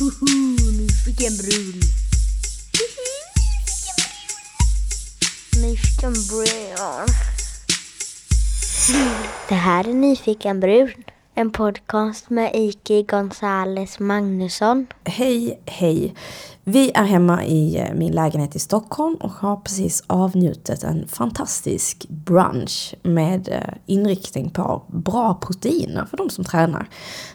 Nu fick jag en brun. Nu fick jag en brun. Det här är Nyfiken brun. En podcast med Iki Gonzales Magnusson. Hej, hej. Vi är hemma i eh, min lägenhet i Stockholm och har precis avnjutit en fantastisk brunch med eh, inriktning på bra proteiner för de som tränar.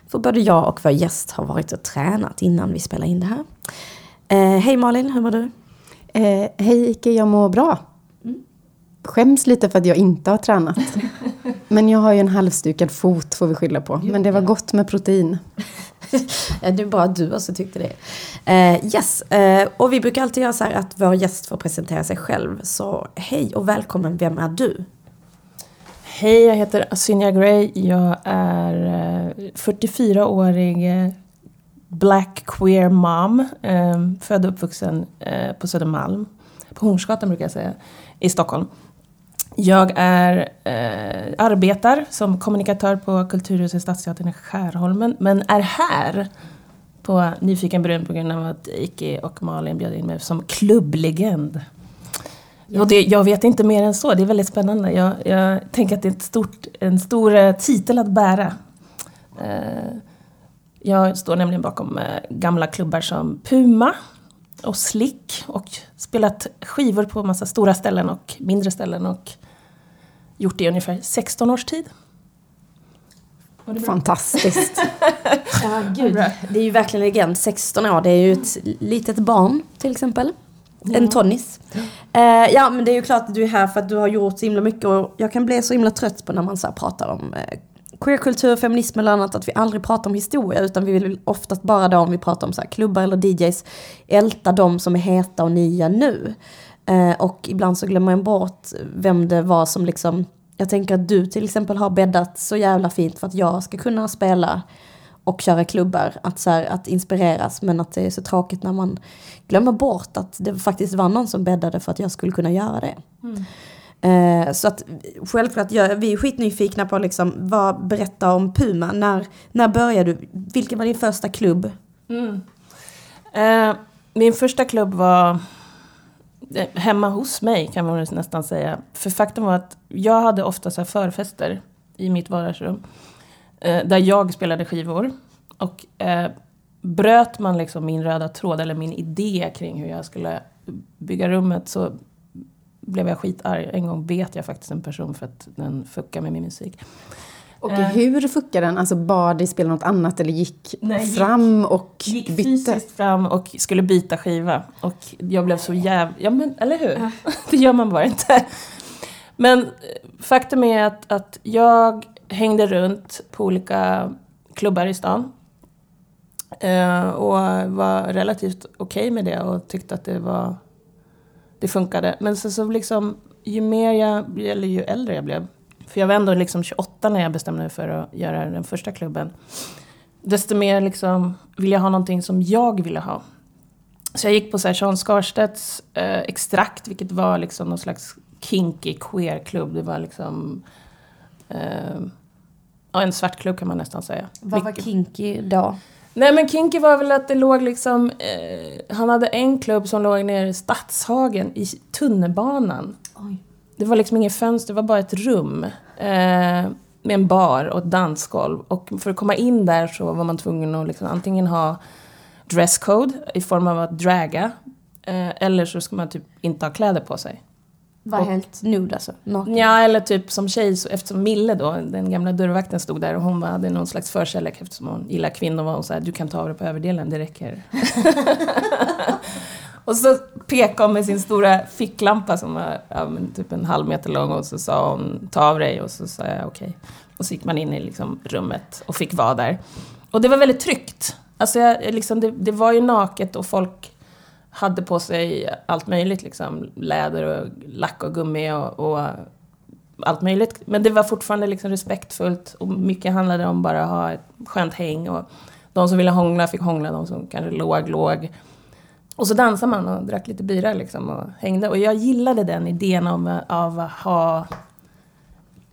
För både jag och vår gäst har varit och tränat innan vi spelar in det här. Eh, hej Malin, hur mår du? Eh, hej Ike, jag mår bra. Skäms lite för att jag inte har tränat. Men jag har ju en halvstukad fot får vi skylla på. Men det var gott med protein. Ja, det är bara du också tyckte det. Eh, yes, eh, och vi brukar alltid göra så här att vår gäst får presentera sig själv. Så hej och välkommen, vem är du? Hej, jag heter Asinja Gray. Jag är eh, 44-årig eh, black queer mom. Född och uppvuxen på Södermalm. På Hornsgatan brukar jag säga. I Stockholm. Jag är, eh, arbetar som kommunikatör på Kulturhuset Stadsteatern i Skärholmen. Men är här på Nyfiken Brun på grund av att Iki och Malin bjöd in mig som klubblegend. Och det, jag vet inte mer än så, det är väldigt spännande. Jag, jag tänker att det är ett stort, en stor eh, titel att bära. Eh, jag står nämligen bakom eh, gamla klubbar som Puma och Slick och spelat skivor på massa stora ställen och mindre ställen och gjort det i ungefär 16 års tid. Fantastiskt. Ja, gud. Det är ju verkligen legend. 16 år, det är ju ett litet barn till exempel. En tonnis. Eh, ja, men det är ju klart att du är här för att du har gjort så himla mycket och jag kan bli så himla trött på när man så här pratar om eh, queerkultur, feminism eller annat, att vi aldrig pratar om historia utan vi vill oftast bara då om vi pratar om så här klubbar eller DJs, älta de som är heta och nya nu. Eh, och ibland så glömmer man bort vem det var som liksom, jag tänker att du till exempel har bäddat så jävla fint för att jag ska kunna spela och köra klubbar, att, så här, att inspireras. Men att det är så tråkigt när man glömmer bort att det faktiskt var någon som bäddade för att jag skulle kunna göra det. Eh, så att självklart, jag, vi är skitnyfikna på liksom, vad, berätta om Puma. När, när började du? Vilken var din första klubb? Eh, min första klubb var hemma hos mig kan man nästan säga. För faktum var att jag hade ofta så här förfester i mitt vardagsrum. Eh, där jag spelade skivor. Och eh, bröt man liksom min röda tråd eller min idé kring hur jag skulle bygga rummet så blev jag skitarg. En gång bet jag faktiskt en person för att den fuckade med min musik. Och Eh. hur fuckade den? Alltså bad dig spela något annat eller gick Nej, gick- fram och gick bytte? fysiskt fram och skulle byta skiva. Och jag blev så jävla... Ja men, eller hur? Det gör man bara inte. Men eh, faktum är att, att jag hängde runt på olika klubbar i stan. Eh, och var relativt okej med det och tyckte att det var... Det funkade. Men så, så liksom, ju mer jag, eller ju äldre jag blev. För jag var ändå liksom 28 när jag bestämde mig för att göra den första klubben desto mer liksom vill jag ha någonting som jag ville ha. Så jag gick på så här Sean Skarstedts eh, Extrakt, vilket var liksom någon slags kinky queer-klubb. Det var liksom... Eh, ja, en svart klubb kan man nästan säga. Vad var kinky då? Nej men kinky var väl att det låg liksom... Eh, han hade en klubb som låg nere i Stadshagen i tunnelbanan. Det var liksom inget fönster, det var bara ett rum. Eh, med en bar och ett dansgolv. Och för att komma in där så var man tvungen att liksom antingen ha dresscode i form av att draga. Eh, eller så ska man typ inte ha kläder på sig. Var helt nude alltså? Naken? Ja, eller typ som tjej, så eftersom Mille då, den gamla dörrvakten stod där och hon hade någon slags förkärlek eftersom hon gillar kvinnor var hon så här, du kan ta av dig på överdelen, det räcker. och så pekade hon med sin stora ficklampa som var ja, men typ en halv meter lång och så sa hon, ta av dig och så sa jag okej. Och så gick man in i liksom rummet och fick vara där. Och det var väldigt tryggt. Alltså jag, liksom, det, det var ju naket och folk hade på sig allt möjligt, liksom, läder och lack och gummi och, och allt möjligt. Men det var fortfarande liksom respektfullt och mycket handlade om bara att ha ett skönt häng. Och de som ville hångla fick hångla, de som kanske låg, låg. Och så dansade man och drack lite bira liksom och hängde. Och jag gillade den idén om, av att ha...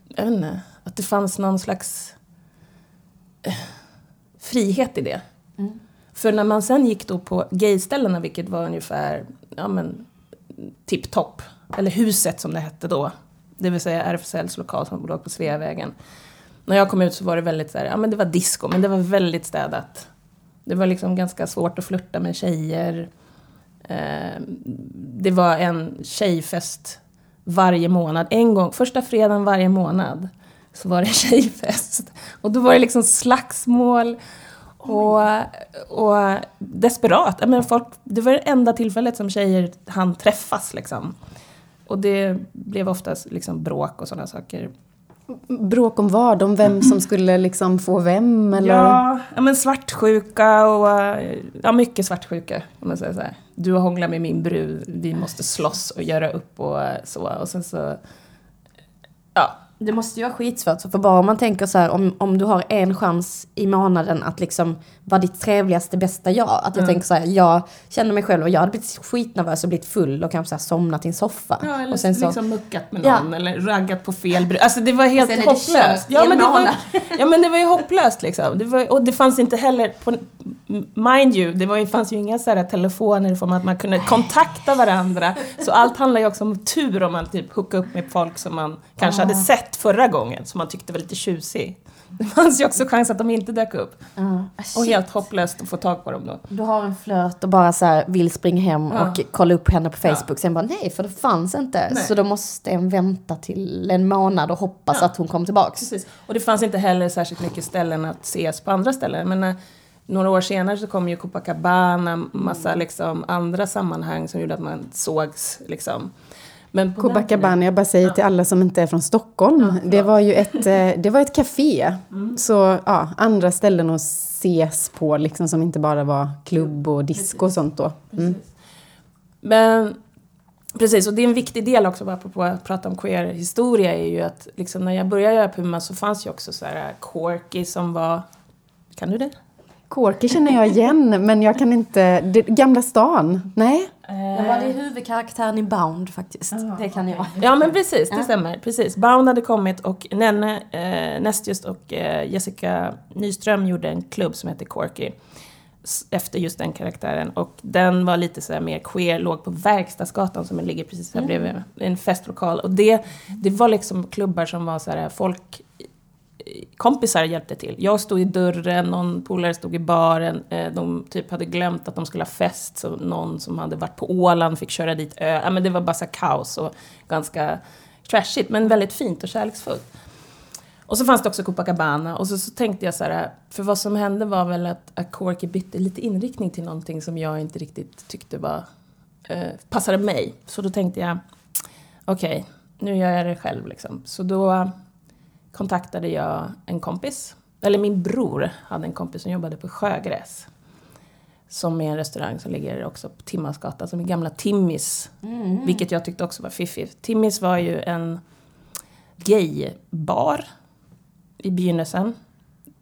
Jag vet inte, att det fanns någon slags eh, frihet i det. För när man sen gick då på gayställena, vilket var ungefär, ja men, tipptopp, eller huset som det hette då, det vill säga RFSLs lokal som låg på Sveavägen. När jag kom ut så var det väldigt så här, ja men det var disco, men det var väldigt städat. Det var liksom ganska svårt att flirta med tjejer. Eh, det var en tjejfest varje månad. En gång, första fredagen varje månad så var det tjejfest. Och då var det liksom slagsmål och, och desperat. Men folk, det var det enda tillfället som tjejer hann träffas. Liksom. Och det blev oftast liksom bråk och sådana saker. Bråk om vad? Om vem som skulle liksom få vem? Eller? Ja, ja, men svartsjuka och ja, mycket svartsjuka. Om man säger så här. Du har hånglat med min brud, vi måste slåss och göra upp och så. Och sen så... Ja, det måste ju vara skitsvårt, för bara om man tänker så här, om, om du har en chans i månaden att liksom vara ditt trevligaste, bästa jag. Att jag mm. tänker så här, jag känner mig själv och jag hade blivit skitnervös och blivit full och kanske så här somnat i en soffa. Ja, eller och sen så, liksom muckat med någon ja. eller raggat på fel brud. Alltså det var helt sen hopplöst. Ja men, det var, ja men det var ju hopplöst liksom. Det var, och det fanns inte heller, på, mind you, det var, fanns ju inga så här telefoner som att man kunde kontakta varandra. Så allt handlar ju också om tur om man typ hookar upp med folk som man kanske ah. hade sett förra gången, som man tyckte var lite tjusig. Det fanns ju också chans att de inte dök upp. Uh, och helt hopplöst att få tag på dem då. Du har en flört och bara så vill springa hem uh. och kolla upp henne på Facebook. Ja. Sen bara nej, för det fanns inte. Nej. Så då måste en vänta till en månad och hoppas att hon kommer tillbaks. Precis. Och det fanns inte heller särskilt mycket ställen att ses på andra ställen. Men eh, några år senare så kom ju Copacabana, massa mm. liksom, andra sammanhang som gjorde att man sågs. Liksom. Men Copacabana, jag bara säger ja. till alla som inte är från Stockholm, ja, det var ju ett, eh, det var ett café. Mm. Så ja, andra ställen att ses på, liksom, som inte bara var klubb och disco och sånt då. Mm. Men Precis, och det är en viktig del också, apropå att prata om queer-historia, är ju att liksom, när jag började göra Puma så fanns ju också så här Corky som var... Kan du det? Corky känner jag igen, men jag kan inte... Det, Gamla stan? Nej? Jag var det huvudkaraktären i Bound faktiskt. Oh, det kan jag. Ja men precis, det stämmer. Precis. Bound hade kommit och Nenne eh, Nestjust och eh, Jessica Nyström gjorde en klubb som hette Corky. Efter just den karaktären. Och den var lite så mer queer, låg på Verkstadsgatan som ligger precis här mm. bredvid. En festlokal. Och det, det var liksom klubbar som var så här, folk kompisar hjälpte till. Jag stod i dörren, någon polare stod i baren. Eh, de typ hade glömt att de skulle ha fest, så någon som hade varit på Åland fick köra dit ö. Ja, men det var bara så kaos och ganska trashigt, men väldigt fint och kärleksfullt. Och så fanns det också Copacabana och så, så tänkte jag så här, för vad som hände var väl att, att Corky bytte lite inriktning till någonting som jag inte riktigt tyckte var, eh, passade mig. Så då tänkte jag, okej, okay, nu gör jag det själv liksom. Så då kontaktade jag en kompis, eller min bror hade en kompis som jobbade på Sjögräs. Som är en restaurang som ligger också på Timmansgatan, som är gamla Timmis. Mm. Vilket jag tyckte också var fiffigt. Timmis var ju en gaybar i begynnelsen.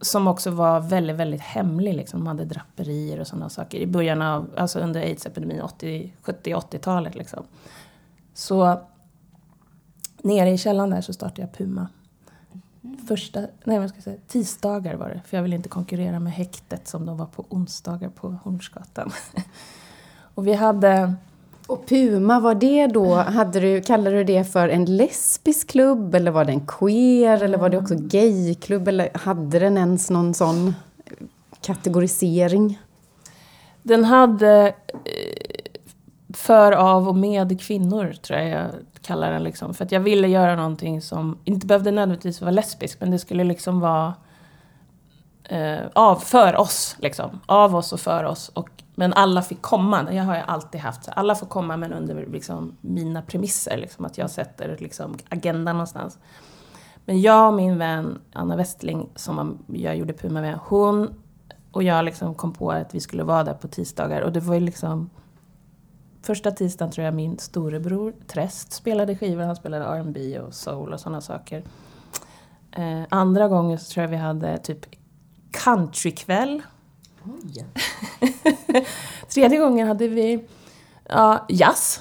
Som också var väldigt, väldigt hemlig. Liksom. De hade draperier och sådana saker. I början av, alltså under aids-epidemin, 70-80-talet liksom. Så nere i källaren där så startade jag Puma första, nej vad ska jag säga, tisdagar var det. För jag ville inte konkurrera med häktet som de var på onsdagar på Hornsgatan. och vi hade... Och Puma, var det då, hade du, kallade du det för en lesbisk klubb eller var det en queer eller var det också gayklubb eller hade den ens någon sån kategorisering? Den hade eh, för, av och med kvinnor, tror jag jag kallar den. Liksom. För att jag ville göra någonting som inte behövde nödvändigtvis vara lesbisk, men det skulle liksom vara eh, av, för oss. Liksom. Av oss och för oss. Och, men alla fick komma, det har jag alltid haft. Så alla får komma men under liksom, mina premisser. Liksom, att jag sätter liksom, agendan någonstans. Men jag och min vän Anna Westling, som jag gjorde Puma med, hon och jag liksom kom på att vi skulle vara där på tisdagar. Och det var ju liksom Första tisdagen tror jag min storebror Träst spelade skivor. Han spelade R&B och soul och sådana saker. Eh, andra gången så tror jag vi hade typ countrykväll. Tredje gången hade vi ja, jazz.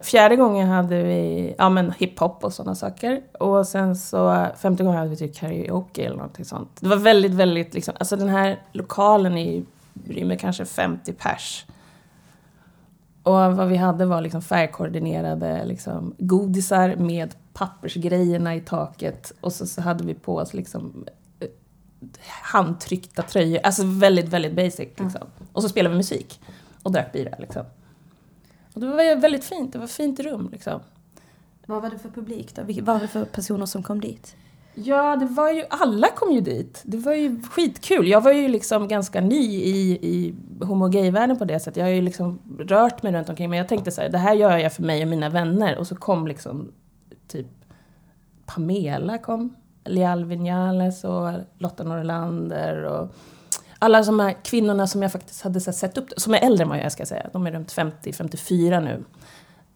Fjärde gången hade vi ja, men hiphop och sådana saker. Och sen så femte gången hade vi typ karaoke eller någonting sånt. Det var väldigt, väldigt liksom, alltså den här lokalen är rymmer kanske 50 pers. Och vad vi hade var liksom färgkoordinerade liksom, godisar med pappersgrejerna i taket. Och så, så hade vi på oss liksom eh, handtryckta tröjor. Alltså väldigt, väldigt basic. Liksom. Mm. Och så spelade vi musik. Och drack bira liksom. Och det var väldigt fint. Det var ett fint rum liksom. Vad var det för publik då? Vad var det för personer som kom dit? Ja, det var ju, alla kom ju dit. Det var ju skitkul. Jag var ju liksom ganska ny i, i homo gay-världen på det sättet. Jag har ju liksom rört mig runt omkring. Men jag tänkte så här, det här gör jag för mig och mina vänner. Och så kom liksom typ Pamela kom. Leal Vinales och Lotta Norlander och alla de här kvinnorna som jag faktiskt hade sett upp som är äldre än vad jag ska säga. De är runt 50-54 nu.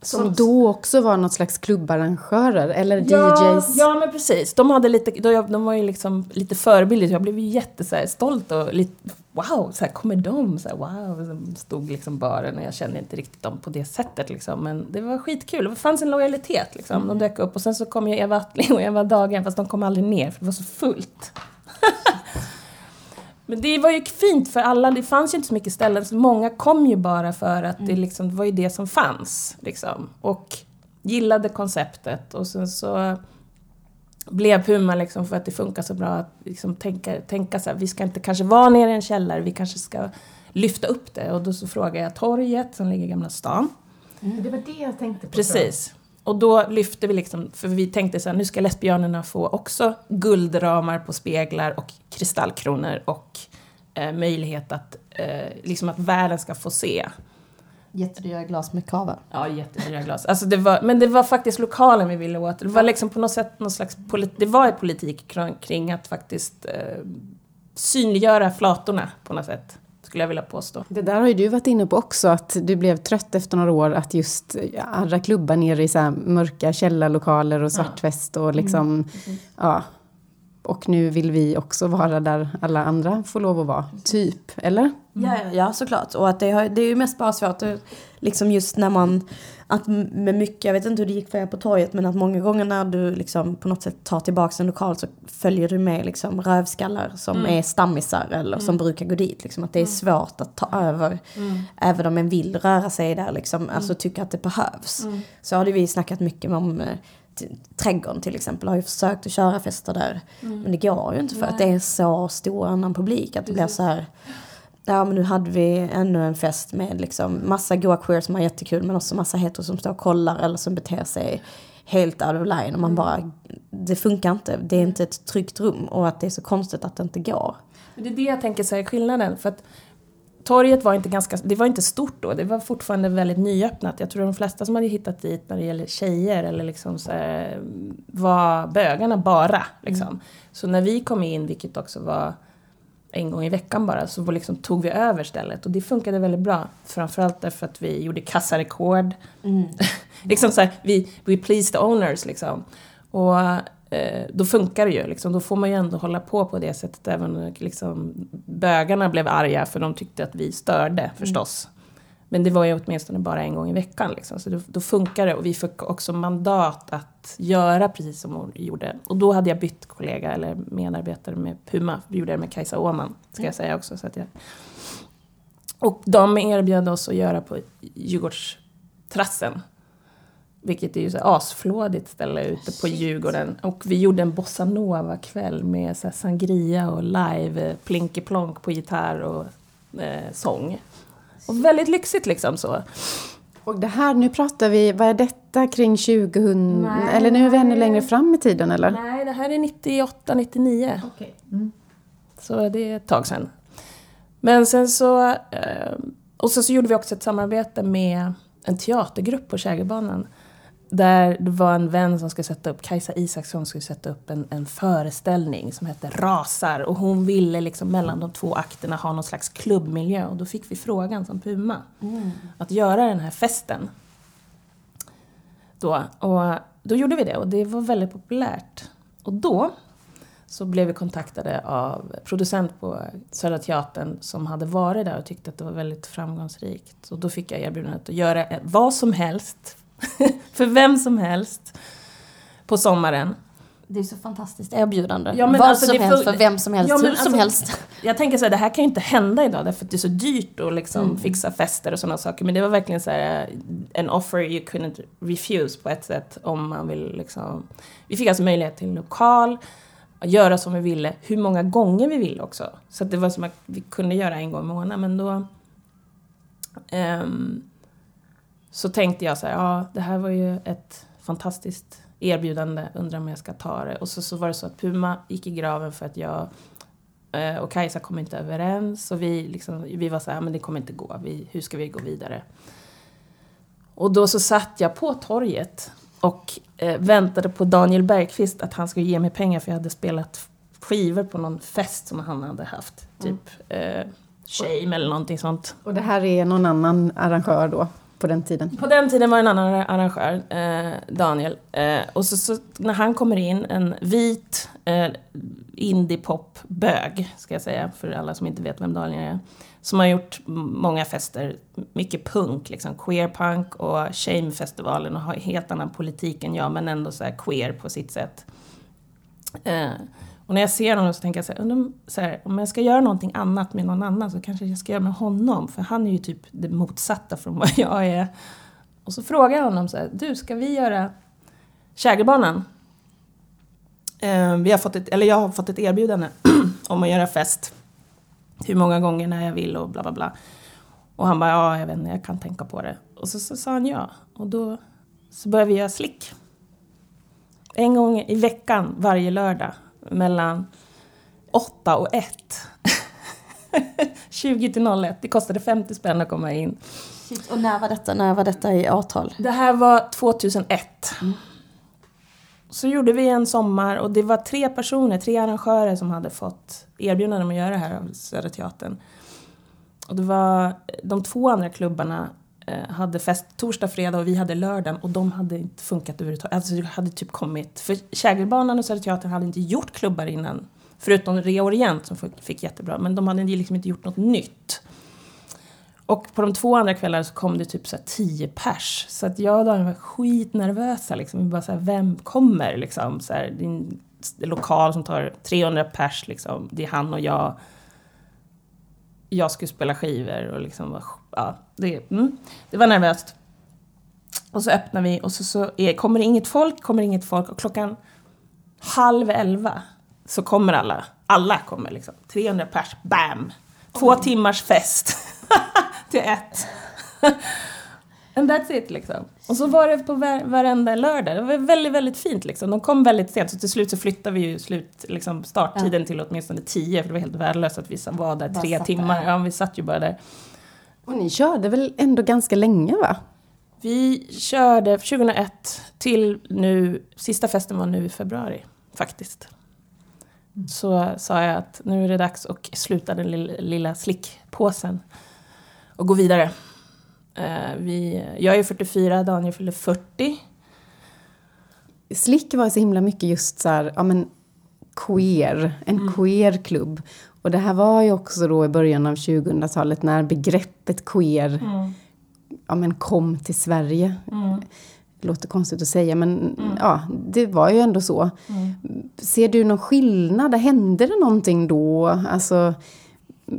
Som då också var något slags klubbarrangörer eller ja, DJs? Ja, men precis. De, hade lite, de var ju liksom lite förebilder. Jag blev ju jättestolt och lite wow, så här, kommer de? Så här, wow, de stod liksom baren och jag kände inte riktigt dem på det sättet liksom. Men det var skitkul. Det fanns en lojalitet liksom. Mm. De dök upp och sen så kom ju Eva Attling och Eva Dagen fast de kom aldrig ner för det var så fullt. Men det var ju fint för alla, det fanns ju inte så mycket ställen, så många kom ju bara för att det, mm. liksom, det var ju det som fanns. Liksom. Och gillade konceptet och sen så blev Puma liksom för att det funkar så bra att liksom tänka, tänka så här, vi ska inte kanske vara nere i en källare, vi kanske ska lyfta upp det. Och då så frågade jag torget som ligger i Gamla stan. Mm. Det var det jag tänkte på. Precis. Och då lyfte vi liksom, för vi tänkte så här, nu ska Lesbionerna få också guldramar på speglar och kristallkronor och eh, möjlighet att, eh, liksom att världen ska få se. Jättedyra glas med kava. Ja, jättedyra glas. Alltså det var, men det var faktiskt lokalen vi ville åt. Det var liksom på något sätt någon slags det var politik kring att faktiskt eh, synliggöra flatorna på något sätt skulle jag vilja påstå. Det där har ju du varit inne på också, att du blev trött efter några år att just andra klubbar nere i så mörka källarlokaler och svart väst och liksom, mm. ja. Och nu vill vi också vara där alla andra får lov att vara, typ, eller? Ja, ja såklart. Och att det, har, det är ju mest bara svårt, liksom just när man att med mycket, jag vet inte hur det gick för er på torget, men att många gånger när du liksom på något sätt tar tillbaka en lokal så följer du med liksom rövskallar som mm. är stammisar eller mm. som brukar gå dit. Liksom, att det är mm. svårt att ta över, mm. även om en vill röra sig där, liksom, mm. alltså tycker att det behövs. Mm. Så har vi snackat mycket om eh, Trädgården till exempel har ju försökt att köra fester där. Men det går ju inte för Nej. att det är så stor annan publik att det blir så här Ja men nu hade vi ännu en fest med liksom massa goa queer som har jättekul men också massa hetero som står och kollar eller som beter sig helt out of line och man mm. bara, det funkar inte, det är inte ett tryggt rum och att det är så konstigt att det inte går. Men det är det jag tänker säga skillnaden för att torget var inte ganska, det var inte stort då, det var fortfarande väldigt nyöppnat. Jag tror de flesta som hade hittat dit när det gäller tjejer eller liksom så här, var bögarna bara liksom. Mm. Så när vi kom in, vilket också var en gång i veckan bara, så liksom tog vi över stället. Och det funkade väldigt bra. Framförallt därför att vi gjorde kassarekord. Mm. liksom så här, vi, we pleased the owners liksom. Och eh, då funkar det ju, liksom. då får man ju ändå hålla på på det sättet. Även liksom, bögarna blev arga för de tyckte att vi störde mm. förstås. Men det var ju åtminstone bara en gång i veckan. Liksom. Så då, då funkar det. Och vi fick också mandat att göra precis som hon gjorde. Och då hade jag bytt kollega eller medarbetare med Puma. Vi gjorde det med Kajsa Åman, ska jag säga också. Så att jag... Och de erbjöd oss att göra på Djurgårdstrassen. Vilket är ju så asflådigt ställe ute på Djurgården. Och vi gjorde en bossanova-kväll med så sangria och live, plinky-plonk på gitarr och eh, sång. Och väldigt lyxigt liksom så. Och det här, nu pratar vi, vad är detta kring 2000, nej, eller nu är vi ännu längre fram i tiden eller? Nej, det här är 98, 99. Okay. Mm. Så det är ett tag sedan. Men sen så, eh, och sen så gjorde vi också ett samarbete med en teatergrupp på Kägelbanan där det var en vän som skulle sätta upp, Kajsa Isaksson skulle sätta upp en, en föreställning som hette Rasar. Och hon ville liksom mellan de två akterna ha någon slags klubbmiljö. Och då fick vi frågan som Puma mm. att göra den här festen. Då. Och då gjorde vi det och det var väldigt populärt. Och då så blev vi kontaktade av producent på Södra Teatern som hade varit där och tyckte att det var väldigt framgångsrikt. Och då fick jag erbjudandet att göra vad som helst för vem som helst på sommaren. Det är så fantastiskt erbjudande. Ja, Vad alltså, som helst för vem som helst, Ja, hur som alltså- helst. Jag tänker så här, det här kan ju inte hända idag därför att det är så dyrt att liksom Mm. fixa fester och sådana saker. Men det var verkligen så här eh, en offer you couldn't refuse på ett sätt om man vill liksom. Vi fick alltså möjlighet till en lokal, göra som vi ville, hur många gånger vi ville också. Så det var som att vi kunde göra en gång i månaden men då ehm, så tänkte jag så här, ja det här var ju ett fantastiskt erbjudande, undrar om jag ska ta det. Och så, så var det så att Puma gick i graven för att jag eh, och Kajsa kom inte överens och vi, liksom, vi var så här, men det kommer inte gå, vi, hur ska vi gå vidare? Och då så satt jag på torget och eh, väntade på Daniel Bergqvist att han skulle ge mig pengar för jag hade spelat skivor på någon fest som han hade haft. Typ eh, Shame eller någonting sånt. Och det här är någon annan arrangör då, på den tiden? På den tiden var det en annan arrangör, eh, Daniel. Eh, och så, så när han kommer in, en vit eh, indiepop-bög, ska jag säga, för alla som inte vet vem Daniel är. Som har gjort många fester, mycket punk, liksom queerpunk och shamefestivalen och har helt annan politik än jag, men ändå så här queer på sitt sätt. Eh, och när jag ser honom så tänker jag så här, undrar om- så här, om jag ska göra någonting annat med någon annan så kanske jag ska göra med honom. För han är ju typ det motsatta från vad jag är. Och så frågar jag honom så här, du ska vi göra Kägelbanan? Eh, vi har fått ett, eller jag har fått ett erbjudande om att göra fest. Hur många gånger när jag vill och bla bla bla. Och han bara, ja jag vet inte, jag kan tänka på det. Och så, så sa han ja. Och då så började vi göra slick. En gång i veckan, varje lördag. Mellan 8 och 1. 20 till 01. Det kostade 50 spänn att komma in. Shit, och när var detta? När var detta i avtal? Det här var 2001. Så gjorde vi en sommar och det var tre personer, tre arrangörer som hade fått erbjudande om att göra det här av Södra Teatern. Och det var de två andra klubbarna Eh, hade fest torsdag, fredag och vi hade lördagen och de hade inte funkat överhuvudtaget. Alltså det hade typ kommit, för Kägelbanan och Södra Teatern hade inte gjort klubbar innan. Förutom Reorient som fick- jättebra, men de hade liksom inte gjort något nytt. Och på de två andra kvällarna så kom det typ så här tio pers. Så att jag och Daniel var skitnervösa liksom. Vi bara så här, vem kommer liksom? Så här, det är en lokal som tar 300 pers liksom. Det är han och jag. Jag skulle spela skivor och liksom, ja, det, mm, det var nervöst. Och så öppnar vi och så, så är, kommer det inget folk, kommer det inget folk och klockan halv elva så kommer alla. Alla kommer liksom. 300 pers, bam! Två timmars fest. till ett. And that's it liksom. Och så var det på var, varenda lördag. Det var väldigt, väldigt fint liksom. De kom väldigt sent så till slut så flyttade vi ju slut, liksom starttiden till åtminstone tio för det var helt värdelöst att vi var där Bara tre timmar. där. Ja, vi satt ju bara där. Och ni körde väl ändå ganska länge va? Vi körde 2001 till nu, sista festen var nu i februari faktiskt. Så sa jag att nu är det dags att sluta den lilla, lilla slickpåsen och gå vidare. Eh, vi, jag är 44, Daniel fyller 40. Slick var så himla mycket just så här, ja men queer, en queer-klubb. Och det här var ju också då i början av 2000-talet när begreppet queer ja, men kom till Sverige. Det låter konstigt att säga men ja, det var ju ändå så. Ser du någon skillnad? Hände det någonting då? Alltså,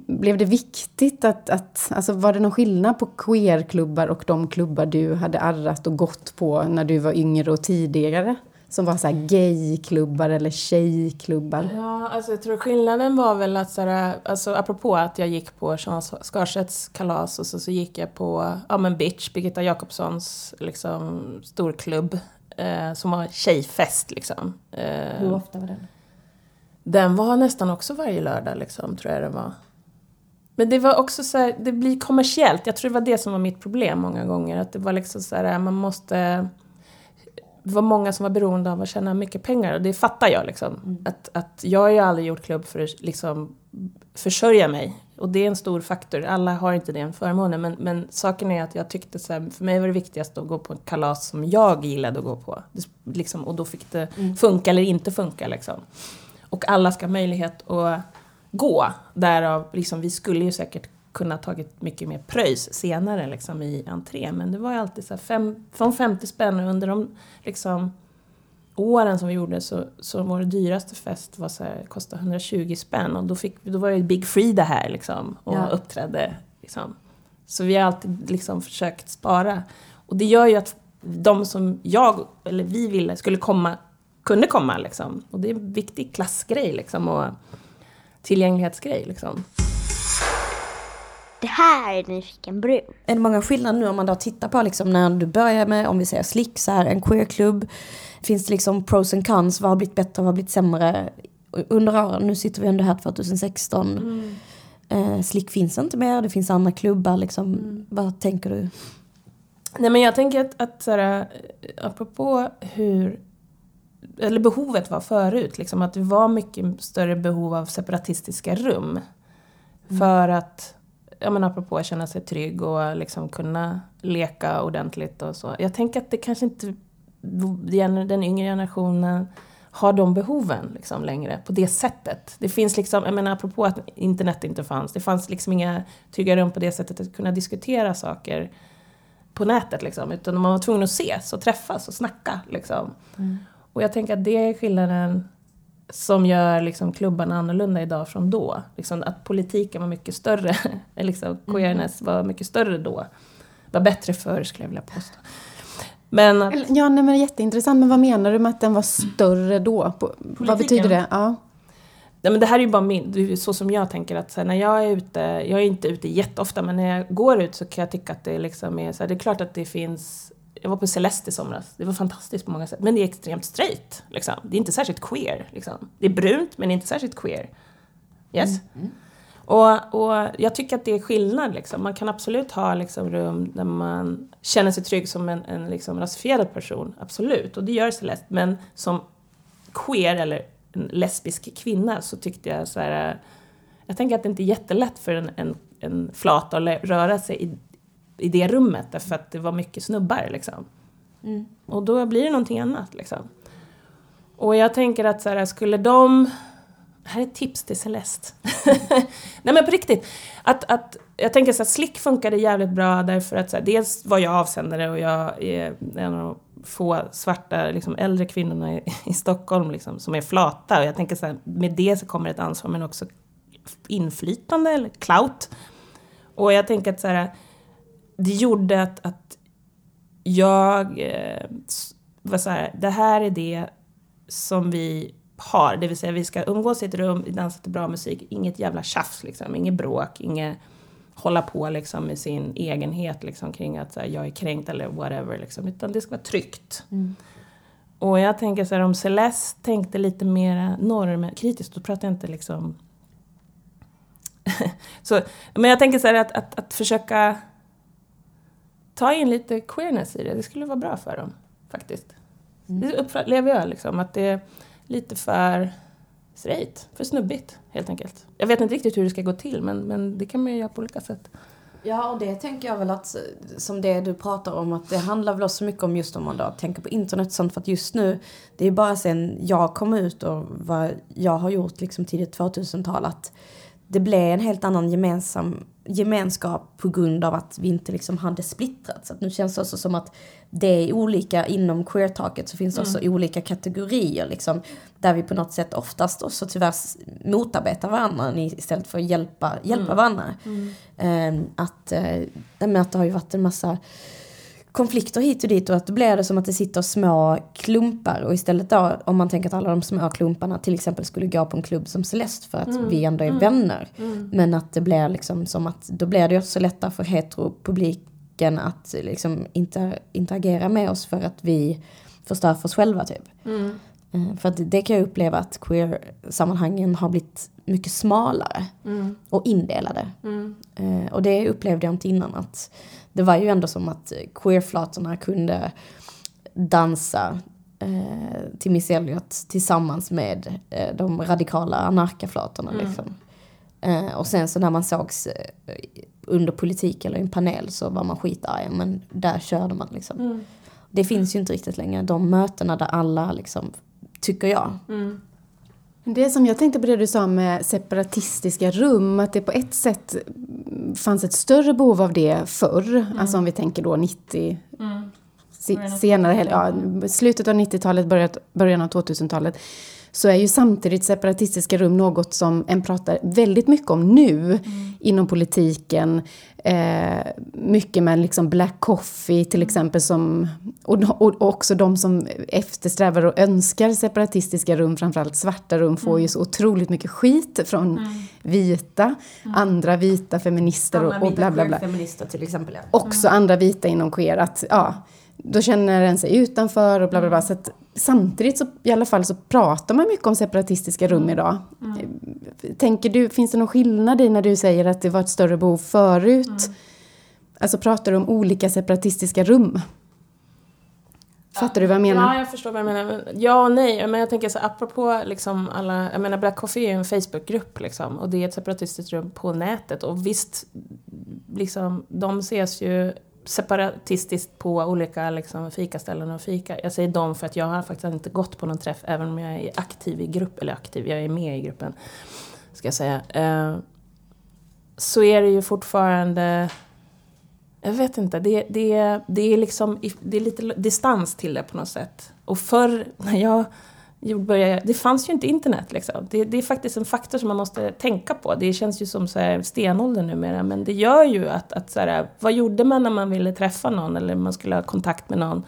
blev det viktigt att, att alltså var det någon skillnad på queerklubbar och de klubbar du hade arrat och gått på när du var yngre och tidigare? Som var så här gayklubbar eller tjejklubbar? Ja, alltså jag tror skillnaden var väl att såhär, alltså apropå att jag gick på Sean Skarsets kalas och så, så gick jag på, ja men Bitch, Birgitta Jakobssons liksom storklubb. Eh, som var tjejfest liksom. Eh, Hur ofta var den? Den var nästan också varje lördag liksom, tror jag det var. Men det var också så här, det blir kommersiellt. Jag tror det var det som var mitt problem många gånger. Att det var liksom så här, man måste... Det var många som var beroende av att tjäna mycket pengar och det fattar jag liksom. Att, att jag har ju aldrig gjort klubb för att liksom försörja mig. Och det är en stor faktor. Alla har inte den förmånen. Men, men saken är att jag tyckte så här, för mig var det viktigast att gå på en kalas som jag gillade att gå på. Det, liksom, och då fick det funka eller inte funka liksom. Och alla ska ha möjlighet att gå. Därav, liksom, vi skulle ju säkert kunna tagit mycket mer pröjs senare liksom, i entré. Men det var ju alltid så här fem, från 50 spänn under de liksom, åren som vi gjorde så, så vår dyraste fest var så här, kostade 120 spänn och då, fick, då var det Big Frida här liksom och Ja. uppträdde. Liksom. Så vi har alltid liksom försökt spara. Och det gör ju att de som jag, eller vi ville, skulle komma, kunde komma liksom. Och det är en viktig klassgrej liksom och tillgänglighetsgrej liksom. Det här är Nyfiken brun. Är det många skillnader nu om man då tittar på liksom när du börjar med, om vi säger Slick, så här, en queerklubb. Finns det liksom pros and cons? Vad har blivit bättre, vad har blivit sämre? Under åren, nu sitter vi ändå här 2016. Eh, Slick finns inte mer, det finns andra klubbar liksom. Vad tänker du? Nej men jag tänker att, att så här, eh, apropå hur, eller behovet var förut, liksom, att det var mycket större behov av separatistiska rum. För att, ja men apropå att känna sig trygg och liksom kunna leka ordentligt och så. Jag tänker att det kanske inte, den yngre generationen har de behoven liksom längre på det sättet. Det finns liksom, jag menar apropå att internet inte fanns, det fanns liksom inga trygga rum på det sättet att kunna diskutera saker på nätet liksom, utan man var tvungen att ses och träffas och snacka liksom. Och jag tänker att det är skillnaden som gör liksom klubbarna annorlunda idag från då. Liksom att politiken var mycket större, liksom queerness var mycket större då. Var bättre förr skulle jag vilja påstå. Men att, Ja, nej, men jätteintressant. Men vad menar du med att den var större då? På, vad betyder det? Ja. Nej, men det här är ju bara min, så som jag tänker att här, när jag är ute, jag är inte ute jätteofta men när jag går ut så kan jag tycka att det liksom är så här, det är klart att det finns jag var på Celeste i somras, det var fantastiskt på många sätt, men det är extremt straight. Liksom. Det är inte särskilt queer. Liksom. Det är brunt, men det är inte särskilt queer. Yes? Och, och jag tycker att det är skillnad. Liksom. Man kan absolut ha liksom, rum där man känner sig trygg som en, en liksom, rasifierad person, absolut. Och det gör Celeste. Men som queer eller en lesbisk kvinna så tyckte jag så här, jag tänker att det inte är jättelätt för en, en, en flata att röra sig i, i det rummet därför att det var mycket snubbar liksom. Och då blir det någonting annat liksom. Och jag tänker att så här, skulle de... Här är ett tips till Celeste. Nej men på riktigt. Att, att, jag tänker så här, Slick funkade jävligt bra därför att så här, dels var jag avsändare och jag är en av de få svarta liksom, äldre kvinnorna i, i Stockholm liksom, som är flata. Och jag tänker så här, med det så kommer ett ansvar men också inflytande eller clout. Och jag tänker att så här, det gjorde att, att jag eh, var så här, det här är det som vi har, det vill säga vi ska umgås i ett rum, dansa till bra musik, inget jävla tjafs liksom, inget bråk, inget hålla på liksom med sin egenhet liksom kring att här, jag är kränkt eller whatever liksom, utan det ska vara tryggt. Och jag tänker så här, om Celeste tänkte lite mer normkritiskt, då pratar jag inte liksom så, men jag tänker så här att, att, att försöka ta in lite queerness i det, det skulle vara bra för dem faktiskt. Det upplever jag liksom, att det är lite för straight, för snubbigt helt enkelt. Jag vet inte riktigt hur det ska gå till men, men det kan man ju göra på olika sätt. Ja, och det tänker jag väl att, som det du pratar om, att det handlar väl också mycket om just om man då tänker på internet och sånt, för att just nu, det är bara sen jag kom ut och vad jag har gjort liksom tidigt 2000-tal, att det blev en helt annan gemensam gemenskap på grund av att vi inte liksom hade splittrats. Så att nu känns det också som att det är olika, inom queer-taket så finns det också olika kategorier liksom, där vi på något sätt oftast också tyvärr motarbetar varandra istället för att hjälpa, hjälpa varandra. Ehm, att, eh, nej, men att det har ju varit en massa konflikter hit och dit och att då blir det som att det sitter små klumpar och istället då om man tänker att alla de små klumparna till exempel skulle gå på en klubb som Celeste för att vi ändå är vänner. Men att det blir liksom som att då blir det ju också lättare för heteropubliken att liksom inte interagera med oss för att vi förstör för oss själva typ. Eh, För att det kan jag uppleva att queer-sammanhangen har blivit mycket smalare och indelade. Eh, Och det upplevde jag inte innan. att Det var ju ändå som att queer-flatorna kunde dansa eh, till Miss Elliot tillsammans med eh, de radikala anarkaflatorna. Liksom. Eh, och sen så när man sågs eh, under politik eller i en panel så var man skitarg, men där körde man liksom. Det finns ju inte riktigt längre, de mötena där alla liksom, tycker jag. Det som jag tänkte på det du sa med separatistiska rum, att det på ett sätt fanns ett större behov av det förr. Alltså om vi tänker då 90, senare, ja, slutet av 90-talet, början av 2000-talet så är ju samtidigt separatistiska rum något som en pratar väldigt mycket om nu mm. inom politiken. Eh, mycket med liksom Black Coffee till exempel som, och, och, också de som eftersträvar och önskar separatistiska rum, framförallt svarta rum, får mm. ju så otroligt mycket skit från mm. vita, mm. andra vita feminister och, och bla bla bla. feminister till exempel. Ja. Också andra vita inom queer. Att, ja, då känner en sig utanför och bla bla bla. Så att, samtidigt så i alla fall så pratar man mycket om separatistiska rum mm. idag. Mm. Tänker du, finns det någon skillnad i när du säger att det var ett större behov förut? Mm. Alltså pratar du om olika separatistiska rum? Fattar du vad jag menar? Ja, jag förstår vad jag menar. Ja och nej. Men jag tänker så apropå liksom alla, jag menar Black Coffee är ju en Facebookgrupp liksom och det är ett separatistiskt rum på nätet och visst, liksom, de ses ju separatistiskt på olika liksom, fikaställen och fika. Jag säger dem för att jag har faktiskt inte gått på någon träff även om jag är aktiv i grupp, eller aktiv, jag är med i gruppen. Ska jag säga. Eh, så är det ju fortfarande jag vet inte, det, det, det, är liksom, det är lite distans till det på något sätt. Och förr när jag började, det fanns ju inte internet liksom. Det, det, är faktiskt en faktor som man måste tänka på. Det känns ju som så här stenålder numera, men det gör ju att, att så här, vad gjorde man när man ville träffa någon eller man skulle ha kontakt med någon?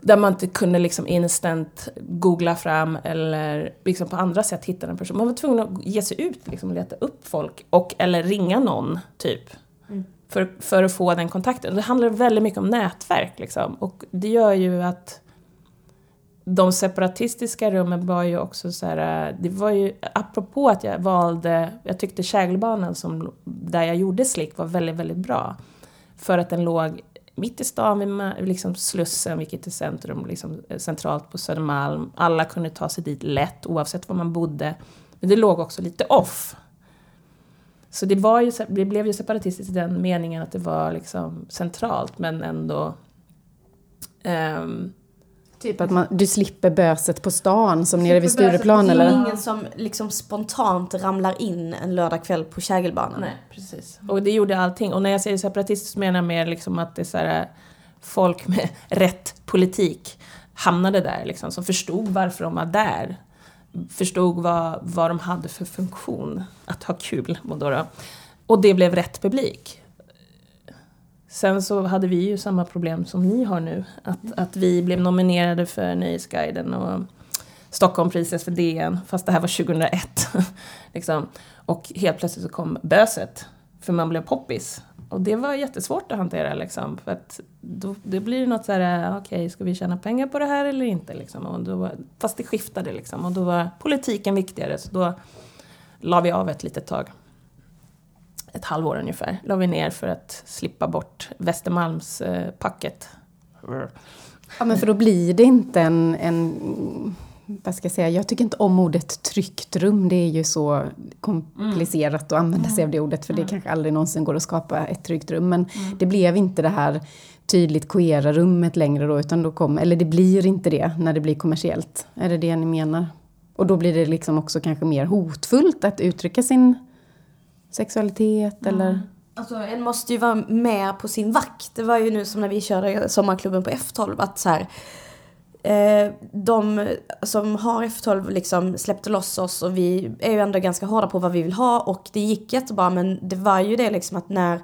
Där man inte kunde liksom instant googla fram eller liksom på andra sätt hitta en person. Man var tvungen att ge sig ut liksom, och leta upp folk och eller ringa någon, typ. Mm. För, för att få den kontakten. Det handlar väldigt mycket om nätverk liksom. Och det gör ju att de separatistiska rummen var ju också så här, eh, det var ju, apropå att jag valde, jag tyckte Kägelbanan som, där jag gjorde slick var väldigt, väldigt bra. För att den låg mitt i stan vid liksom Slussen, vilket är centrum, liksom eh, centralt på Södermalm. Alla kunde ta sig dit lätt oavsett var man bodde. Men det låg också lite off. Så det, var ju, det blev ju separatistiskt i den meningen att det var liksom centralt men ändå um, Typ att man, du slipper böset på stan som nere vid Stureplan eller? Det är ingen som liksom spontant ramlar in en lördagkväll på Kägelbanan. Nej, precis. Och det gjorde allting. Och när jag säger separatistiskt menar jag mer liksom att det är så här, folk med rätt politik hamnade där liksom, som förstod varför de var där. Förstod vad, vad de hade för funktion, att ha kul. Och det blev rätt publik. Sen så hade vi ju samma problem som ni har nu. Att, att vi blev nominerade för Nöjesguiden och Stockholmpriset för DN, fast det här var 2001. liksom. Och helt plötsligt så kom böset, för man blev poppis. Och det var jättesvårt att hantera liksom, för att då, då blir det något så här, okej, okay, ska vi tjäna pengar på det här eller inte? Liksom. Och då, fast det skiftade liksom, och då var politiken viktigare, så då la vi av ett litet tag ett halvår ungefär, la vi ner för att slippa bort Västermalmspacket. Ja men för då blir det inte en, en vad ska jag säga, jag tycker inte om ordet tryggt rum. Det är ju så komplicerat mm. att använda sig av det ordet för mm. det kanske aldrig någonsin går att skapa ett tryggt rum. Men mm. det blev inte det här tydligt queera rummet längre då, utan då kom, eller det blir inte det när det blir kommersiellt. Är det det ni menar? Och då blir det liksom också kanske mer hotfullt att uttrycka sin sexualitet mm. eller? Alltså en måste ju vara med på sin vakt. Det var ju nu som när vi körde sommarklubben på F12 att så här, eh, de som har F12 liksom släppte loss oss och vi är ju ändå ganska hårda på vad vi vill ha och det gick jättebra men det var ju det liksom att när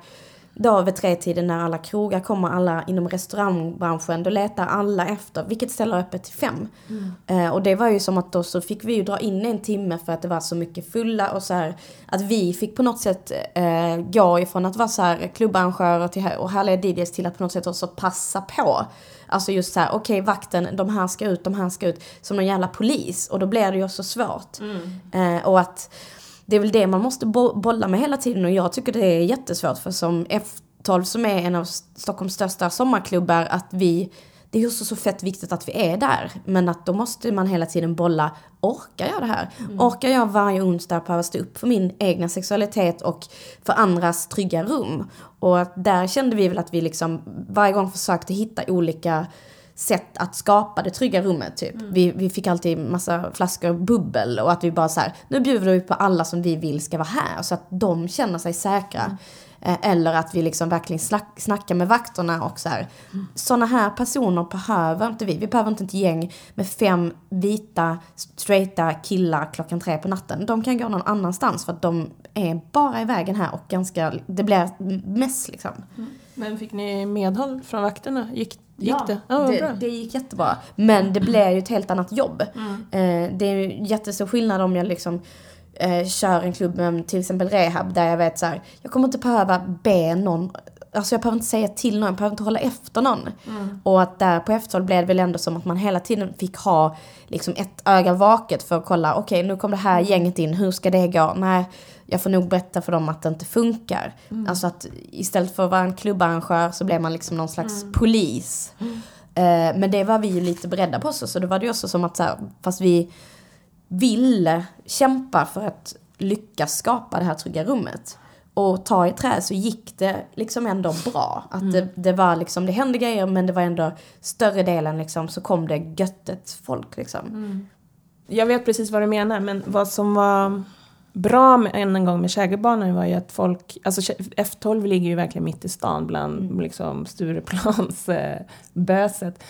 då vid tretiden när alla krogar kommer, alla inom restaurangbranschen, då letar alla efter vilket ställe är öppet till fem. Mm. Eh, och det var ju som att då så fick vi ju dra in en timme för att det var så mycket fulla och så här, att vi fick på något sätt eh, gå ifrån att vara så här klubbarrangörer till, och härliga DJs till att på något sätt också passa på. Alltså just så här, okej okay, vakten, de här ska ut, de här ska ut, som någon jävla polis. Och då blir det ju också svårt. Mm. Eh, och att det är väl det man måste bolla med hela tiden och jag tycker det är jättesvårt för som F12 som är en av Stockholms största sommarklubbar att vi det är ju så fett viktigt att vi är där. Men att då måste man hela tiden bolla, orkar jag det här? Mm. Orkar jag varje onsdag behöva stå upp för min egna sexualitet och för andras trygga rum? Och där kände vi väl att vi liksom varje gång försökte hitta olika sätt att skapa det trygga rummet typ. Mm. Vi, vi fick alltid massa flaskor bubbel och att vi bara så här, nu bjuder vi på alla som vi vill ska vara här så att de känner sig säkra. Eh, eller att vi liksom verkligen snack, snackar med vakterna och så här. Sådana här personer behöver inte vi. Vi behöver inte ett gäng med fem vita, straighta killar klockan tre på natten. De kan gå någon annanstans för att de är bara i vägen här och ganska, det blir mess liksom. Men fick ni medhåll från vakterna? Gick, gick Ja, det? Bra. det, det gick jättebra. Men det blev ju ett helt annat jobb. Mm. Eh, det är ju jättestor skillnad om jag liksom eh, kör en klubb med till exempel rehab där jag vet så här, jag kommer inte behöva be någon, alltså jag behöver inte säga till någon, jag behöver inte hålla efter någon. Mm. Och att där på efterhåll blev det väl ändå som att man hela tiden fick ha liksom ett öga vaket för att kolla, okej nu kom det här gänget in, hur ska det gå? Nej, jag får nog berätta för dem att det inte funkar. Alltså att istället för att vara en klubbarrangör så blev man liksom någon slags polis. Eh, men det var vi ju lite beredda på också, så då var det ju också som att så här, fast vi ville kämpa för att lyckas skapa det här trygga rummet och ta i trä så gick det liksom ändå bra. Att det, det var liksom, det hände grejer men det var ändå större delen liksom så kom det göttet folk liksom. Jag vet precis vad du menar, men vad som var bra med, än en gång med Kägelbanan var ju att folk, alltså Kä- F12 ligger ju verkligen mitt i stan bland liksom Stureplans böset.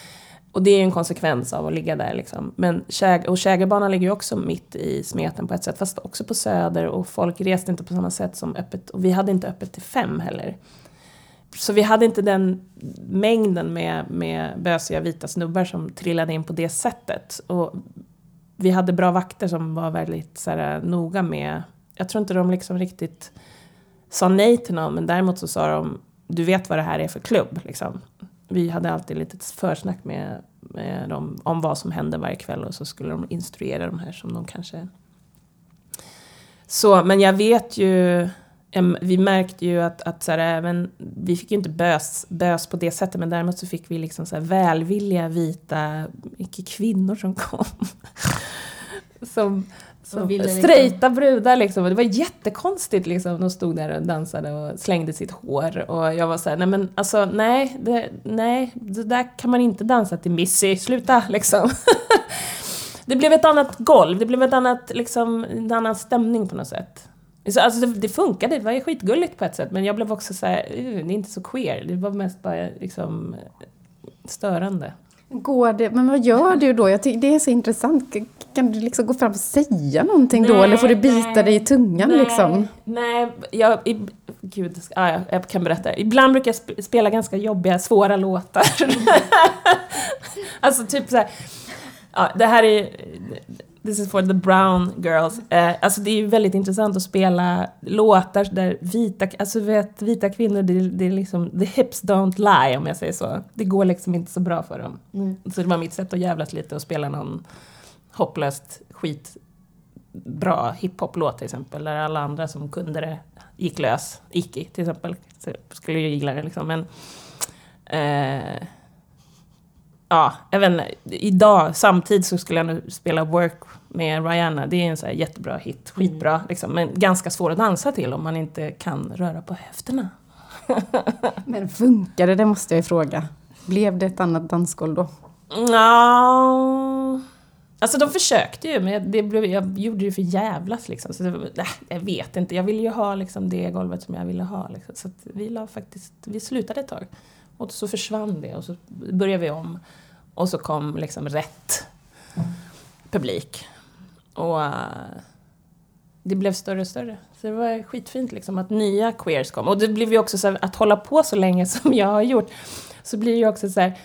Och det är ju en konsekvens av att ligga där liksom. Men Käg, och Kägelbanan ligger ju också mitt i smeten på ett sätt, fast också på Söder och folk reste inte på samma sätt som öppet, och vi hade inte öppet till fem heller. Så vi hade inte den mängden med, med bösiga vita snubbar som trillade in på det sättet. Och vi hade bra vakter som var väldigt så här, noga med... Jag tror inte de liksom riktigt sa nej till någon, men däremot så sa de du vet vad det här är för klubb. Liksom. Vi hade alltid lite försnack med, med dem om vad som hände varje kväll och så skulle de instruera de här som de kanske... Så, men jag vet ju... Vi märkte ju att, att så här, även, vi fick ju inte bös, bös på det sättet men däremot så fick vi liksom så här välvilliga vita, mycket kvinnor som kom. som som ville liksom- straighta brudar liksom. Och det var jättekonstigt liksom. De stod där och dansade och slängde sitt hår. Och jag var så här, nej men alltså nej, det, nej, det där kan man inte dansa till Missy, sluta liksom. det blev ett annat golv, det blev ett annat, liksom, en annan stämning på något sätt. Så, alltså det, det funkade, det var ju skitgulligt på ett sätt. Men jag blev också så här, "Uh, det är inte så queer. Det var mest bara liksom störande. Går det, men vad gör du då? Jag tycker det är så intressant. Kan du liksom gå fram och säga någonting då? Nej, Eller får du bita nej, dig i tungan nej, liksom? Nej, jag, i, gud, ah, ja, jag kan berätta. Ibland brukar jag sp- spela ganska jobbiga, svåra låtar. alltså typ så här, ja, det här är, this is for the brown girls. Eh, alltså det är ju väldigt intressant att spela låtar där vita, alltså vet, vita kvinnor, det, det är liksom, the hips don't lie om jag säger så. Det går liksom inte så bra för dem. Så det var mitt sätt att jävlas lite och spela någon hopplöst skit bra hiphop-låt till exempel, där alla andra som kunde det gick lös. Iki till exempel, så skulle ju gilla det liksom. Men, eh, ja, jag vet inte, idag, samtidigt så skulle jag nog spela Work med Rihanna. Det är en så jättebra hit, skitbra liksom, men ganska svår att dansa till om man inte kan röra på höfterna. Men funkar det? Måste jag ju fråga. Blev det ett annat dansgolv då? Ja. Alltså de försökte ju, men det blev, jag gjorde det för jävlas liksom. Så det, nej, jag vet inte, jag ville ju ha liksom det golvet som jag ville ha. Liksom. Så vi la faktiskt, vi slutade ett tag. Och så försvann det och så började vi om. Och så kom liksom rätt publik. Och eh, det blev större och större. Så det var skitfint liksom att nya queers kom. Och det blev ju också så här, att hålla på så länge som jag har gjort. Så blir det ju också så här,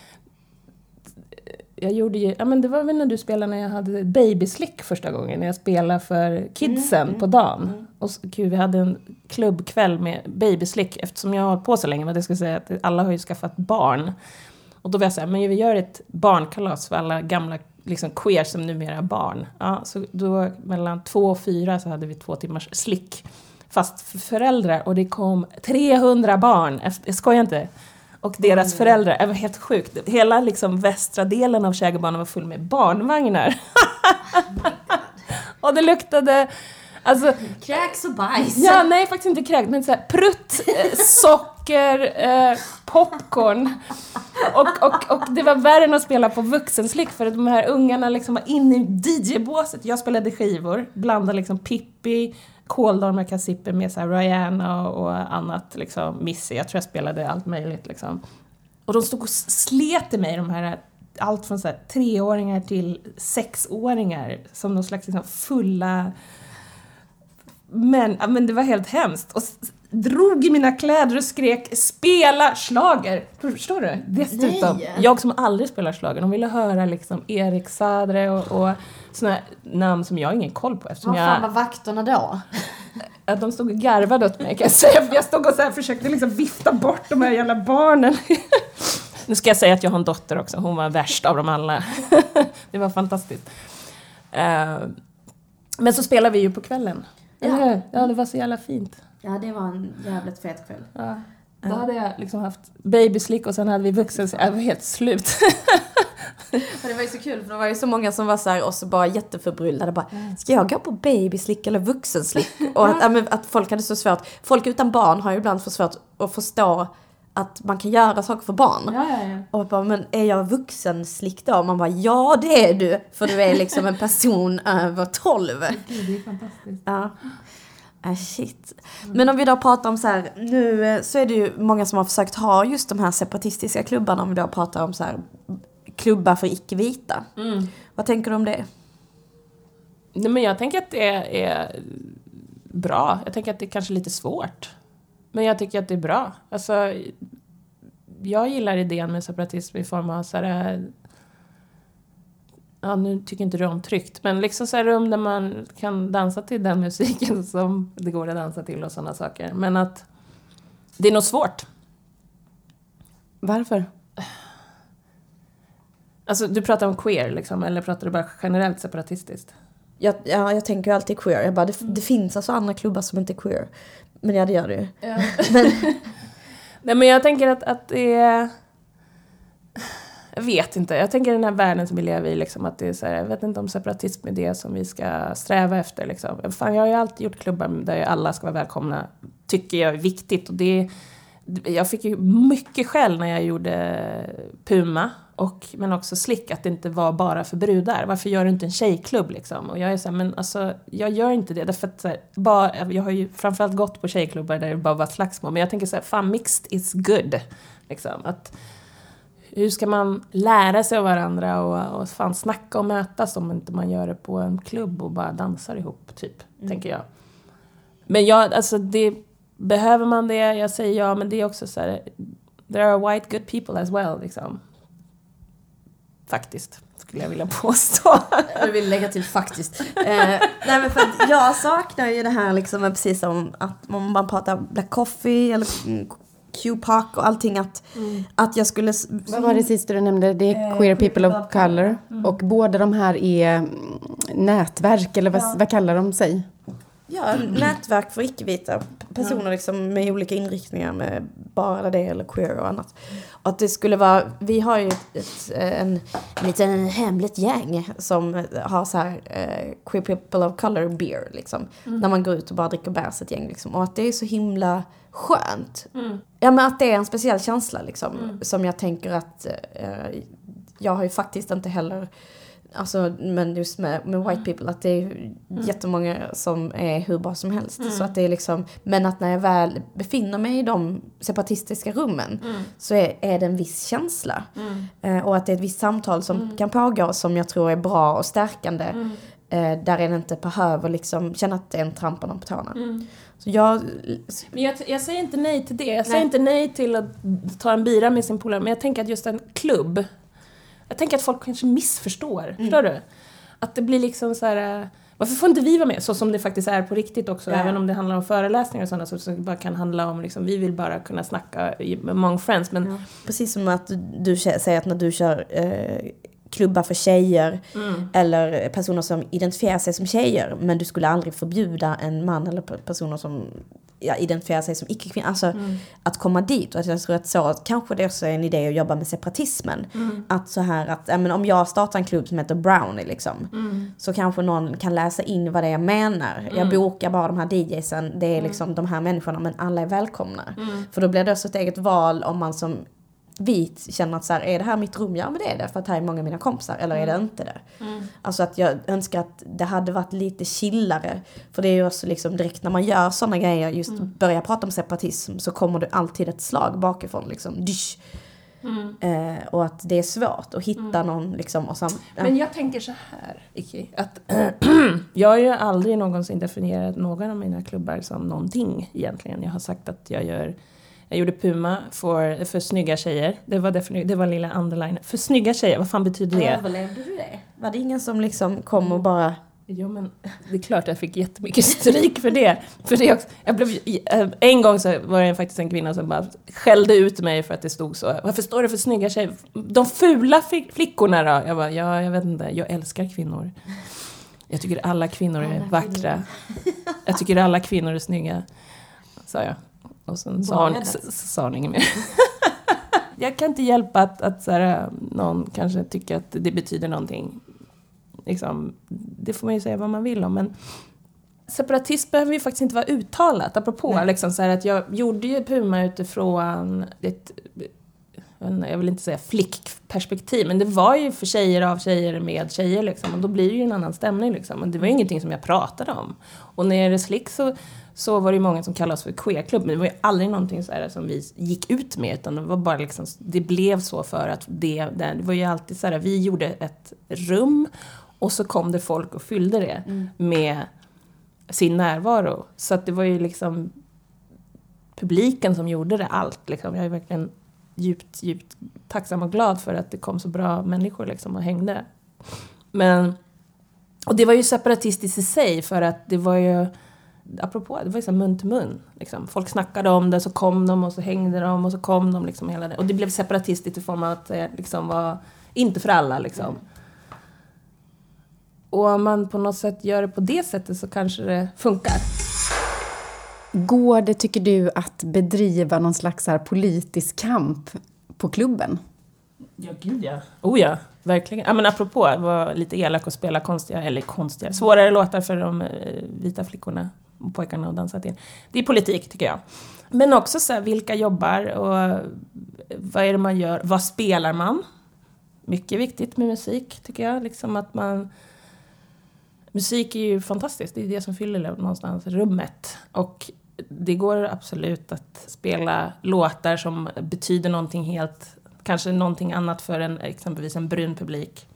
jag gjorde ju, ja men det var väl när du spelade när jag hade Babyslick första gången, när jag spelade för kidsen på dagen. Och så, gud, vi hade en klubbkväll med Babyslick, eftersom jag har hållit på så länge, men det ska säga att alla har ju skaffat barn. Och då var jag såhär, men vi gör ett barnkalas för alla gamla liksom queer som numera barn. Ja, så då mellan två och fyra så hade vi två timmars slick. Fast för föräldrar och det kom 300 barn, jag skojar inte. Och deras föräldrar, det var helt sjukt. Hela liksom västra delen av Kägelbanan var full med barnvagnar. och det luktade, alltså Kräks och bajs. Ja, nej faktiskt inte kräkt, men så här, prutt, eh, socker, eh, popcorn och, och, och det var värre än att spela på vuxenslick för att de här ungarna liksom var inne i DJ-båset. Jag spelade skivor, blandade liksom Pippi, Kåldolmar Kassippe med så här Rihanna och, annat, liksom Missy. Jag tror jag spelade allt möjligt liksom. Och de stod och slet i mig, de här allt från så här, treåringar till sexåringar som någon slags liksom, fulla men, men det var helt hemskt. Och drog i mina kläder och skrek spela slager. Förstår du? Dessutom, Nej. jag som aldrig spelar slager, de ville höra liksom Erik Sadre och, och såna här namn som jag har ingen koll på eftersom Vad fan jag... var vakterna då? Ja, de stod och garvade åt mig kan jag säga. För jag stod och så här försökte liksom vifta bort de här jävla barnen. Nu ska jag säga att jag har en dotter också, hon var värst av dem alla. Det var fantastiskt. Eh, Men så spelade vi ju på kvällen. Ja. Ja, det var så jävla fint. Ja, det var en jävligt fet kväll. Ja. Då hade jag liksom haft babyslick och sen hade vi vuxen, jag var helt slut. Men det var ju så kul för det var ju så många som var så här och så bara jätteförbryllade bara Ska jag gå på babyslick eller vuxenslick? Och att, men att folk hade så svårt, folk utan barn har ju ibland för svårt att förstå att man kan göra saker för barn. Ja, ja, ja. Och bara, men är jag vuxenslick då? Och man bara, ja det är du! För du är liksom en person över 12. Gud, det är fantastiskt. Ja. Ah, shit. Men om vi då pratar om så här, nu eh, så är det ju många som har försökt ha just de här separatistiska klubbarna, om vi då pratar om så här klubbar för icke-vita. Mm. Vad tänker du om det? Nej, men jag tänker att det är bra. Jag tänker att det är kanske lite svårt. Men jag tycker att det är bra. Alltså, jag gillar idén med separatism i form av så här... Ja, nu tycker inte du om tryckt, men liksom så rum där man kan dansa till den musiken som det går att dansa till och sådana saker. Men att det är nog svårt. Varför? Alltså, du pratar om queer, liksom, eller pratar du bara generellt separatistiskt? Jag, ja, jag tänker ju alltid queer. Jag bara, det, det finns alltså andra klubbar som inte är queer. Men ja, det gör det ju. Nej men jag tänker att, att det är... Jag vet inte. Jag tänker den här världen som vi lever i, liksom, att det är så här, jag vet inte om separatism är det som vi ska sträva efter. Liksom. Fan, jag har ju alltid gjort klubbar där alla ska vara välkomna. Tycker jag är viktigt. Och det, jag fick ju mycket skäll när jag gjorde Puma, och, men också Slick, att det inte var bara för brudar. Varför gör du inte en tjejklubb liksom? Och jag är såhär, men alltså, jag gör inte det. Därför att, så här, bara, jag har ju framförallt gått på tjejklubbar där det bara var slagsmål. Men jag tänker såhär, fan mixed is good. Liksom. Att, hur ska man lära sig av varandra och, och fan snacka och mötas om inte man gör det på en klubb och bara dansar ihop, typ. Tänker jag. Men jag, alltså det, behöver man det? Jag säger ja, men det är också så här, there are white good people as well, liksom. Faktiskt, skulle jag vilja påstå. Jag vill lägga till faktiskt. Eh, nej men för att jag saknar ju det här liksom precis som att om man pratar Black Coffee eller mm, Q-Park och allting att, att jag skulle... Vad var det sista du nämnde? Det är Eh, Queer People of Color. Och båda de här är mm, nätverk, eller vad, vad kallar de sig? Ja, nätverk för icke-vita personer liksom med olika inriktningar med bara det eller queer och annat. Och att det skulle vara, vi har ju ett, ett, eh, en, en liten hemligt gäng som har så här eh, queer people of color beer liksom. När man går ut och bara dricker bärs ett gäng liksom. Och att det är så himla skönt. Ja men att det är en speciell känsla liksom. Som jag tänker att eh, jag har ju faktiskt inte heller Alltså men just med, med white people att det är jättemånga som är hur bra som helst. Så att det är liksom, men att när jag väl befinner mig i de separatistiska rummen så är, är det en viss känsla. Eh, och att det är ett visst samtal som kan pågå som jag tror är bra och stärkande. Eh, där en inte behöver liksom känna att det är en trampa någon på tårna. Så jag, Men jag, jag säger inte nej till det. Jag säger Nej. inte nej till att ta en bira med sin polare, men jag tänker att just en klubb, jag tänker att folk kanske missförstår. Förstår du? Att det blir liksom så här. eh, Varför får inte vi vara med? Så som det faktiskt är på riktigt också. Ja. Även om det handlar om föreläsningar och sådana så, så det bara kan handla om liksom, vi vill bara kunna snacka among friends. Men Precis som att du säger att när du kör eh, klubbar för tjejer eller personer som identifierar sig som tjejer men du skulle aldrig förbjuda en man eller pe- personer som ja, identifierar sig som icke-kvinnor. Alltså att komma dit. Och att jag tror att så kanske det också är en idé att jobba med separatismen. Att så här att ja, men om jag startar en klubb som heter Brownie liksom så kanske någon kan läsa in vad det är jag menar. Jag bokar bara de här DJsen, det är liksom de här människorna men alla är välkomna. För då blir det också ett eget val om man som vi känner att så här, är det här mitt rum? Ja men det är det, för att här är många av mina kompisar. Eller är det inte det? Alltså att jag önskar att det hade varit lite chillare. För det är ju också liksom direkt när man gör sådana grejer, just börjar prata om separatism, så kommer det alltid ett slag bakifrån liksom. Dysch. Eh, och att det är svårt att hitta någon liksom och sam- ja. Men jag tänker så här, Iki, att jag har ju aldrig någonsin definierat någon av mina klubbar som någonting egentligen. Jag har sagt att jag gör jag gjorde Puma för, för snygga tjejer. Det var, defini- det var lilla underline. För snygga tjejer, vad fan betyder det? Överlevde du det? Var det ingen som liksom kom och bara... Jo men det är klart jag fick jättemycket stryk för det. För det också, jag blev, eh, en gång så var det faktiskt en kvinna som bara skällde ut mig för att det stod så. Varför står det för snygga tjejer? De fula flickorna då? Jag bara, ja jag vet inte, jag älskar kvinnor. Jag tycker alla kvinnor är vackra. Jag tycker alla kvinnor är snygga. Sa jag. Och sen sa hon, sa hon inget mer. jag kan inte hjälpa att, att så här, någon kanske tycker att det betyder någonting. Liksom, det får man ju säga vad man vill om. Men separatism behöver ju faktiskt inte vara uttalat. Apropå liksom, så här, att jag gjorde ju Puma utifrån ett jag inte, jag vill inte säga flickperspektiv, men det var ju för tjejer av tjejer med tjejer liksom. Och då blir det ju en annan stämning liksom. Och det var ju ingenting som jag pratade om. Och när det slick så, så var det många som kallade oss för queerklubb, men det var ju aldrig någonting så som vi gick ut med, utan det var bara liksom, det blev så för att det, det, var ju alltid så här, vi gjorde ett rum och så kom det folk och fyllde det med sin närvaro. Så att det var ju liksom publiken som gjorde det allt. Liksom. Jag är verkligen djupt, djupt tacksam och glad för att det kom så bra människor liksom och hängde. Men, och det var ju separatistiskt i sig för att det var ju, apropå, det var här mun till mun. Liksom. Folk snackade om det, så kom de och så hängde de och så kom de liksom hela det. Och det blev separatistiskt i form av att det liksom var inte för alla liksom. Och om man på något sätt gör det på det sättet så kanske det funkar. Går det, tycker du, att bedriva någon slags här politisk kamp på klubben? Ja, gud ja. Oh ja, verkligen. Ja, men apropå att vara lite elak och spela konstiga, eller konstiga, svårare låtar för de eh, vita flickorna pojkarna och dansat till. Det är politik, tycker jag. Men också så här, vilka jobbar och vad är det man gör? Vad spelar man? Mycket viktigt med musik, tycker jag. Liksom att man... Musik är ju fantastiskt, det är det som fyller någonstans rummet. Och det går absolut att spela låtar som betyder någonting helt, kanske någonting annat för en, exempelvis en brun publik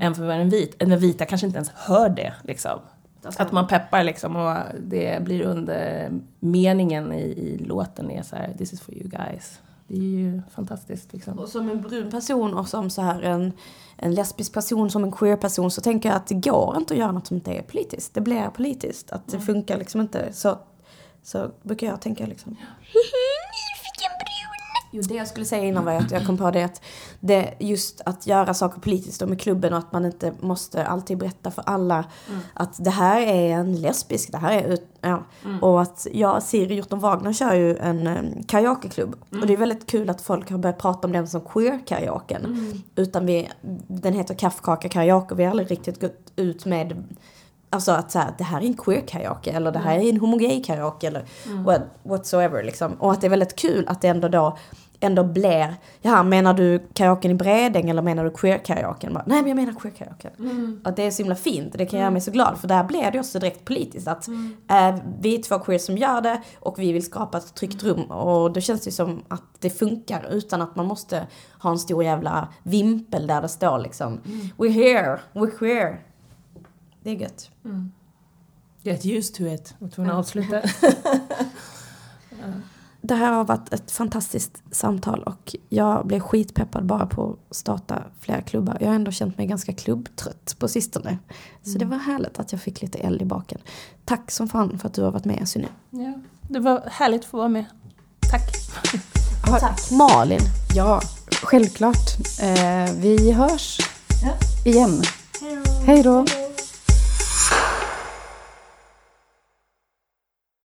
än för en vit. Den vita kanske inte ens hör det liksom. Att man peppar liksom och det blir under meningen i, i låten är så här, this is for you guys. Det är ju fantastiskt liksom. Och som en brun person och som så här en, en lesbisk person, som en queer person så tänker jag att det går inte att göra något som inte är politiskt. Det blir politiskt. Att det funkar liksom inte. Så, så brukar jag tänka liksom. Jo, det jag skulle säga innan var att jag kom på det att det just att göra saker politiskt och med klubben och att man inte måste alltid berätta för alla att det här är en lesbisk, det här är ut, ja. Och att jag, Siri Hjorton Wagner kör ju en um, karaokeklubb. Och det är väldigt kul att folk har börjat prata om den som queer-karaoken. Utan vi, den heter Kaffekaka karaoke och vi har aldrig riktigt gått ut med Alltså att så här, det här är en queer karaoke eller det här är en homogay karaoke eller what, whatsoever liksom. Och att det är väldigt kul att det ändå då ändå blir, ja menar du karaoken i Bredäng eller menar du queer karaoken? Bara, Nej men jag menar queer karaoken. Att det är så himla fint och det kan göra mig så glad för där blir det också direkt politiskt att eh, vi är två queer som gör det och vi vill skapa ett tryggt rum och då känns det som att det funkar utan att man måste ha en stor jävla vimpel där det står liksom We're here, we're queer. Det är gött. Get used to it. Jag var tvungen att avsluta. Det här har varit ett fantastiskt samtal och jag blev skitpeppad bara på att starta flera klubbar. Jag har ändå känt mig ganska klubbtrött på sistone. Så det var härligt att jag fick lite eld i baken. Tack som fan för att du har varit med Sunny. ja, det var härligt att få vara med. Tack. Tack Malin. Ja, självklart. Eh, vi hörs igen. Hej då.